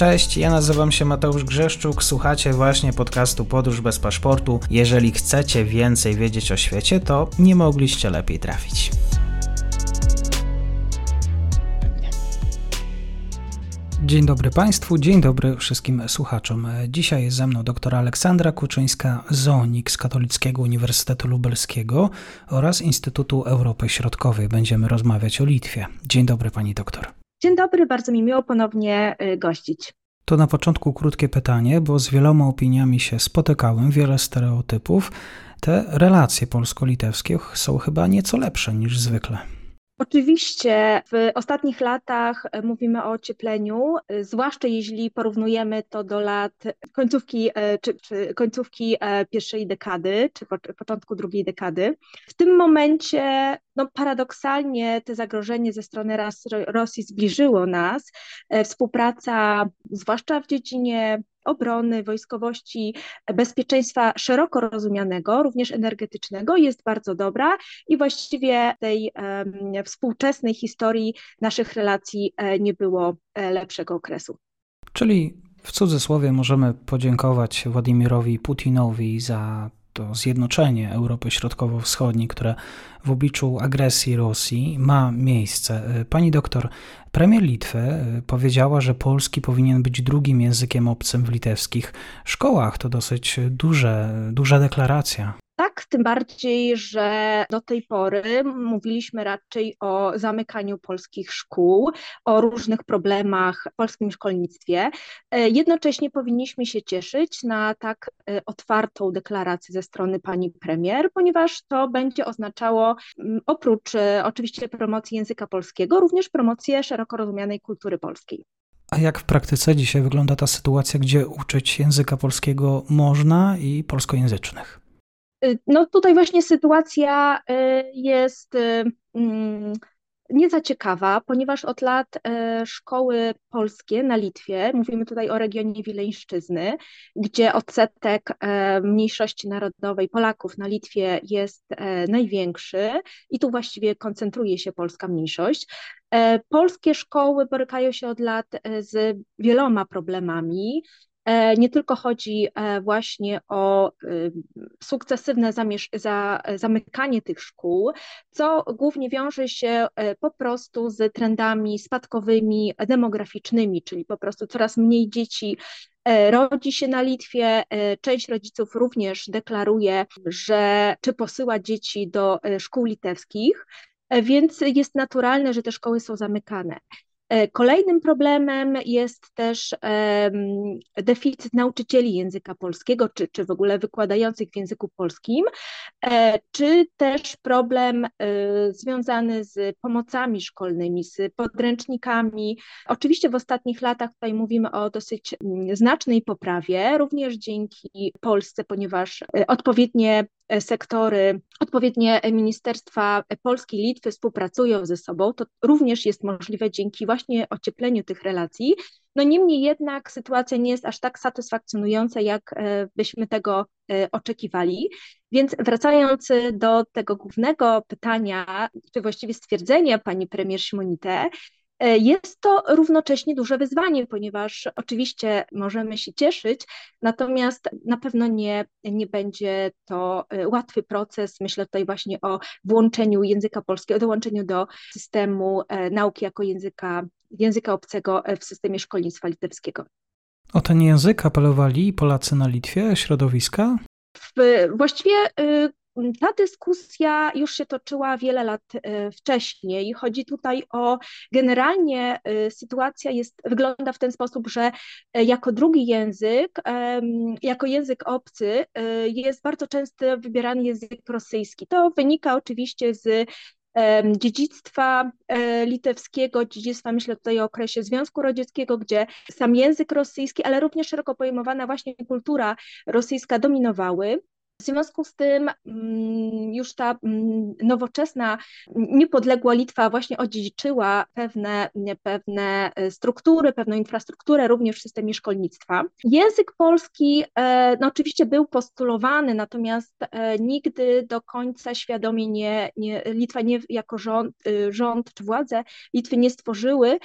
Cześć, ja nazywam się Mateusz Grzeszczuk, słuchacie właśnie podcastu Podróż bez paszportu. Jeżeli chcecie więcej wiedzieć o świecie, to nie mogliście lepiej trafić. Dzień dobry Państwu, dzień dobry wszystkim słuchaczom. Dzisiaj jest ze mną dr Aleksandra Kuczyńska-Zonik z Katolickiego Uniwersytetu Lubelskiego oraz Instytutu Europy Środkowej. Będziemy rozmawiać o Litwie. Dzień dobry Pani doktor. Dzień dobry, bardzo mi miło ponownie y, gościć. To na początku krótkie pytanie, bo z wieloma opiniami się spotykałem, wiele stereotypów. Te relacje polsko-litewskie są chyba nieco lepsze niż zwykle. Oczywiście w ostatnich latach e, mówimy o ociepleniu, e, zwłaszcza jeśli porównujemy to do lat końcówki, e, czy, czy końcówki pierwszej dekady, czy początku drugiej dekady. W tym momencie no, paradoksalnie to zagrożenie ze strony Rosji zbliżyło nas. Współpraca, zwłaszcza w dziedzinie obrony, wojskowości, bezpieczeństwa szeroko rozumianego, również energetycznego, jest bardzo dobra i właściwie tej współczesnej historii naszych relacji e, nie było e, lepszego okresu. Czyli w cudzysłowie możemy podziękować Władimirowi Putinowi za to zjednoczenie Europy Środkowo-Wschodniej, które w obliczu agresji Rosji ma miejsce. Pani doktor, premier Litwy y, powiedziała, że polski powinien być drugim językiem obcym w litewskich szkołach. To dosyć duże, duża deklaracja. Tak, tym bardziej, że do tej pory mówiliśmy raczej o zamykaniu polskich szkół, o różnych problemach w polskim szkolnictwie. E, jednocześnie powinniśmy się cieszyć na tak e, otwartą deklarację ze strony pani premier, ponieważ to będzie oznaczało oprócz e, oczywiście promocji języka polskiego, również promocję szeroko rozumianej kultury polskiej. A jak w praktyce dzisiaj wygląda ta sytuacja, gdzie uczyć języka polskiego można i polskojęzycznych? Y, no tutaj właśnie sytuacja y, jest y, mm, nie za ciekawa, ponieważ od lat szkoły polskie na Litwie, mówimy tutaj o regionie Wileńszczyzny, gdzie odsetek mniejszości narodowej Polaków na Litwie jest największy i tu właściwie koncentruje się polska mniejszość. Polskie szkoły borykają się od lat z wieloma problemami. E, nie tylko chodzi e, właśnie o y, sukcesywne za, zamykanie tych szkół, co głównie wiąże się e, po prostu z trendami spadkowymi, demograficznymi, czyli po prostu coraz mniej dzieci rodzi się na Litwie. Część rodziców również deklaruje, że czy posyła dzieci do szkół litewskich, więc jest naturalne, że te szkoły są zamykane. E, kolejnym problemem jest też deficyt nauczycieli języka polskiego, czy, czy w ogóle wykładających w języku polskim, e, czy też problem e, związany z pomocami szkolnymi, z podręcznikami. Oczywiście w ostatnich latach tutaj mówimy o dosyć znacznej poprawie, również dzięki Polsce, ponieważ odpowiednie sektory, odpowiednie ministerstwa Polski i Litwy współpracują ze sobą, to również jest możliwe dzięki właśnie ociepleniu tych relacji. No niemniej jednak sytuacja nie jest aż tak satysfakcjonująca, jak e, byśmy tego e, oczekiwali. Więc wracając do tego głównego pytania, czy właściwie stwierdzenia pani premier Simonite, E, jest to równocześnie duże wyzwanie, ponieważ oczywiście możemy się cieszyć, natomiast na pewno nie, nie będzie to e, łatwy proces. Myślę tutaj właśnie o włączeniu języka polskiego, dołączeniu do systemu e, nauki jako języka, języka obcego w systemie szkolnictwa litewskiego. O ten język apelowali Polacy na Litwie, środowiska? W, właściwie y, ta dyskusja już się toczyła wiele lat e, wcześniej. Chodzi tutaj o generalnie e, sytuacja jest, wygląda w ten sposób, że e, jako drugi język, jako język obcy jest bardzo często wybierany język rosyjski. To wynika oczywiście z dziedzictwa litewskiego, dziedzictwa, myślę tutaj o okresie Związku Radzieckiego, gdzie sam język rosyjski, ale również szeroko pojmowana właśnie kultura rosyjska dominowały. W związku z tym mm, już ta mm, nowoczesna, niepodległa Litwa właśnie odziedziczyła pewne, pewne e, struktury, pewną infrastrukturę również w systemie szkolnictwa. Język polski e, no oczywiście był postulowany, natomiast e, nigdy do końca świadomie nie, nie Litwa nie jako rząd, rząd czy władze Litwy nie stworzyły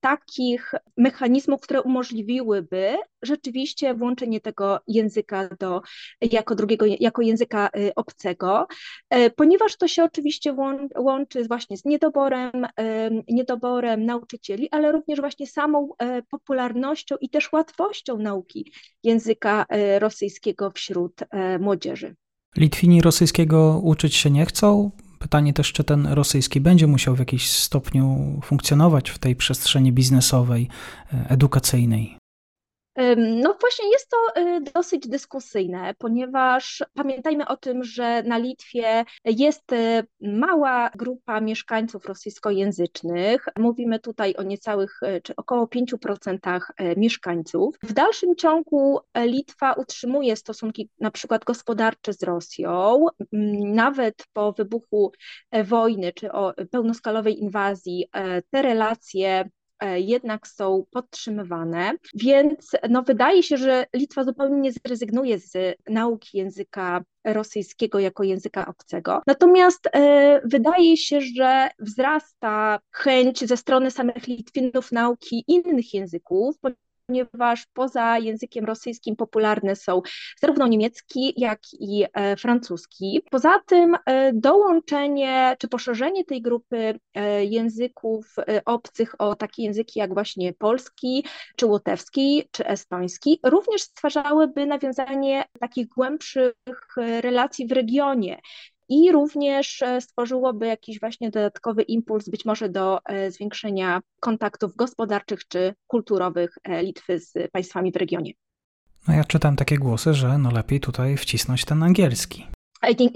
takich mechanizmów, które umożliwiłyby rzeczywiście włączenie tego języka do, jako drugiego, jako języka obcego, ponieważ to się oczywiście łączy właśnie z niedoborem, niedoborem nauczycieli, ale również właśnie samą popularnością i też łatwością nauki języka rosyjskiego wśród młodzieży. Litwini rosyjskiego uczyć się nie chcą. Pytanie też, czy ten rosyjski będzie musiał w jakiś stopniu funkcjonować w tej przestrzeni biznesowej, e, edukacyjnej. No właśnie jest to y, dosyć dyskusyjne, ponieważ pamiętajmy o tym, że na Litwie jest y, mała grupa mieszkańców rosyjskojęzycznych. Mówimy tutaj o niecałych, y, czy około 5% mieszkańców. W dalszym ciągu Litwa utrzymuje stosunki na przykład gospodarcze z Rosją. Nawet po wybuchu wojny czy o pełnoskalowej inwazji te relacje E, jednak są podtrzymywane, więc no wydaje się, że Litwa zupełnie nie zrezygnuje z nauki języka rosyjskiego jako języka obcego. Natomiast e, wydaje się, że wzrasta chęć ze strony samych Litwinów nauki innych języków, ponieważ poza językiem rosyjskim popularne są zarówno niemiecki, jak i e, francuski. Poza tym e, dołączenie czy poszerzenie tej grupy e, języków obcych o takie języki jak właśnie polski, czy łotewski, czy estoński, również stwarzałyby nawiązanie takich głębszych relacji w regionie i również e, stworzyłoby jakiś właśnie dodatkowy impuls, być może do e, zwiększenia kontaktów gospodarczych czy kulturowych e, Litwy z państwami w regionie. No ja czytam takie głosy, że no lepiej tutaj wcisnąć ten angielski.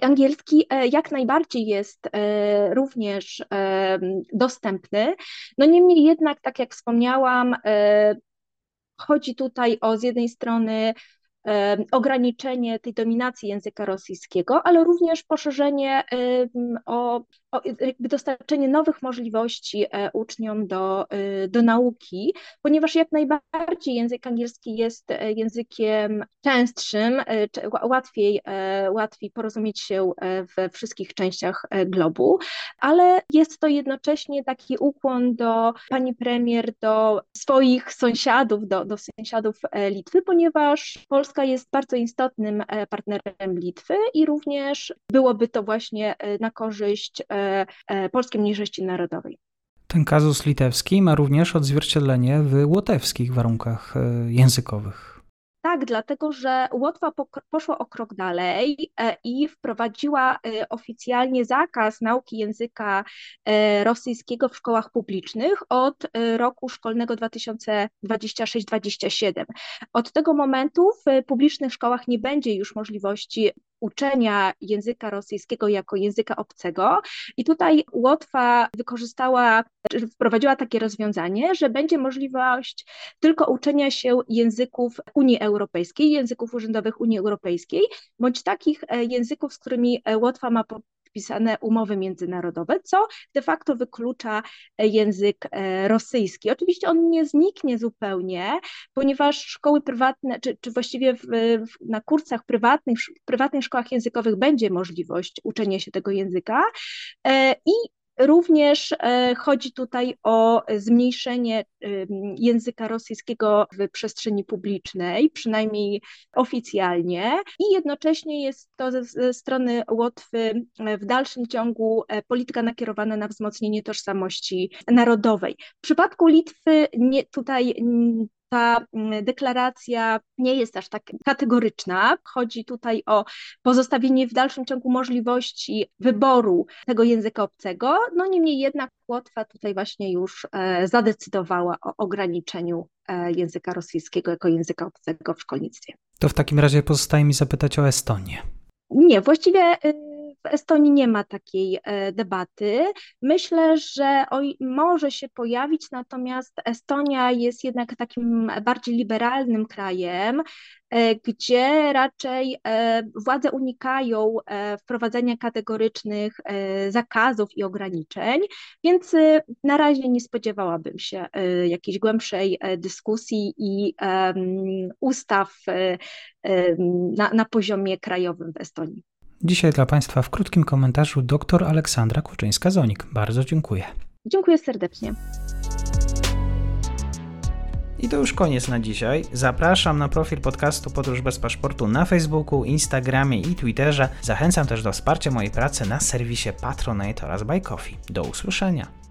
Angielski jak najbardziej jest również dostępny. No niemniej jednak, tak jak wspomniałam, chodzi tutaj o z jednej strony ograniczenie tej dominacji języka rosyjskiego, ale również poszerzenie o, dostarczenie nowych możliwości e, uczniom do, e, do nauki, ponieważ jak najbardziej język angielski jest e, językiem częstszym, łatwiej, łatwiej porozumieć się we wszystkich częściach globu, ale jest to jednocześnie taki ukłon do pani premier, do swoich sąsiadów, do, do sąsiadów Litwy, ponieważ Polska jest bardzo istotnym e, partnerem Litwy i również byłoby to właśnie e, na korzyść e, polskiej mniejszości narodowej. Ten kazus litewski ma również odzwierciedlenie w łotewskich warunkach językowych. Tak, dlatego że Łotwa poszła o krok dalej e, i wprowadziła e, oficjalnie zakaz nauki języka e, rosyjskiego w szkołach publicznych od roku szkolnego 2026-27. Od tego momentu w publicznych szkołach nie będzie już możliwości uczenia języka rosyjskiego jako języka obcego. I tutaj Łotwa wykorzystała, wprowadziła takie rozwiązanie, że będzie możliwość tylko uczenia się języków Unii Europejskiej, języków urzędowych Unii Europejskiej, bądź takich e, języków, z którymi e, Łotwa ma podpisane umowy międzynarodowe, co de facto wyklucza e, język e, rosyjski. Oczywiście on nie zniknie zupełnie, ponieważ szkoły prywatne, czy, czy właściwie w, w, na kursach prywatnych, w prywatnych szkołach językowych będzie możliwość uczenia się tego języka e, i Również e, chodzi tutaj o zmniejszenie języka rosyjskiego w przestrzeni publicznej, przynajmniej oficjalnie, i jednocześnie jest to ze strony Łotwy w dalszym ciągu e, polityka nakierowana na wzmocnienie tożsamości narodowej. W przypadku Litwy nie, tutaj ta mm, deklaracja nie jest aż tak kategoryczna. Chodzi tutaj o pozostawienie w dalszym ciągu możliwości wyboru tego języka obcego. No niemniej jednak Łotwa tutaj właśnie już e, zadecydowała o ograniczeniu e, języka rosyjskiego jako języka obcego w szkolnictwie. To w takim razie pozostaje mi zapytać o Estonię. Nie, właściwie y, Estonii nie ma takiej e, debaty. Myślę, że może się pojawić, natomiast Estonia jest jednak takim bardziej liberalnym krajem, e, gdzie raczej e, władze unikają wprowadzenia kategorycznych zakazów i ograniczeń, więc na razie nie spodziewałabym się jakiejś głębszej dyskusji i ustaw na, na poziomie krajowym w Estonii. Dzisiaj dla Państwa w krótkim komentarzu dr Aleksandra Kuczyńska-Zonik. Bardzo dziękuję. Dziękuję serdecznie. I to już koniec na dzisiaj. Zapraszam na profil podcastu Podróż bez paszportu na Facebooku, Instagramie i Twitterze. Zachęcam też do wsparcia mojej pracy na serwisie Patronite oraz Buy Coffee. Do usłyszenia.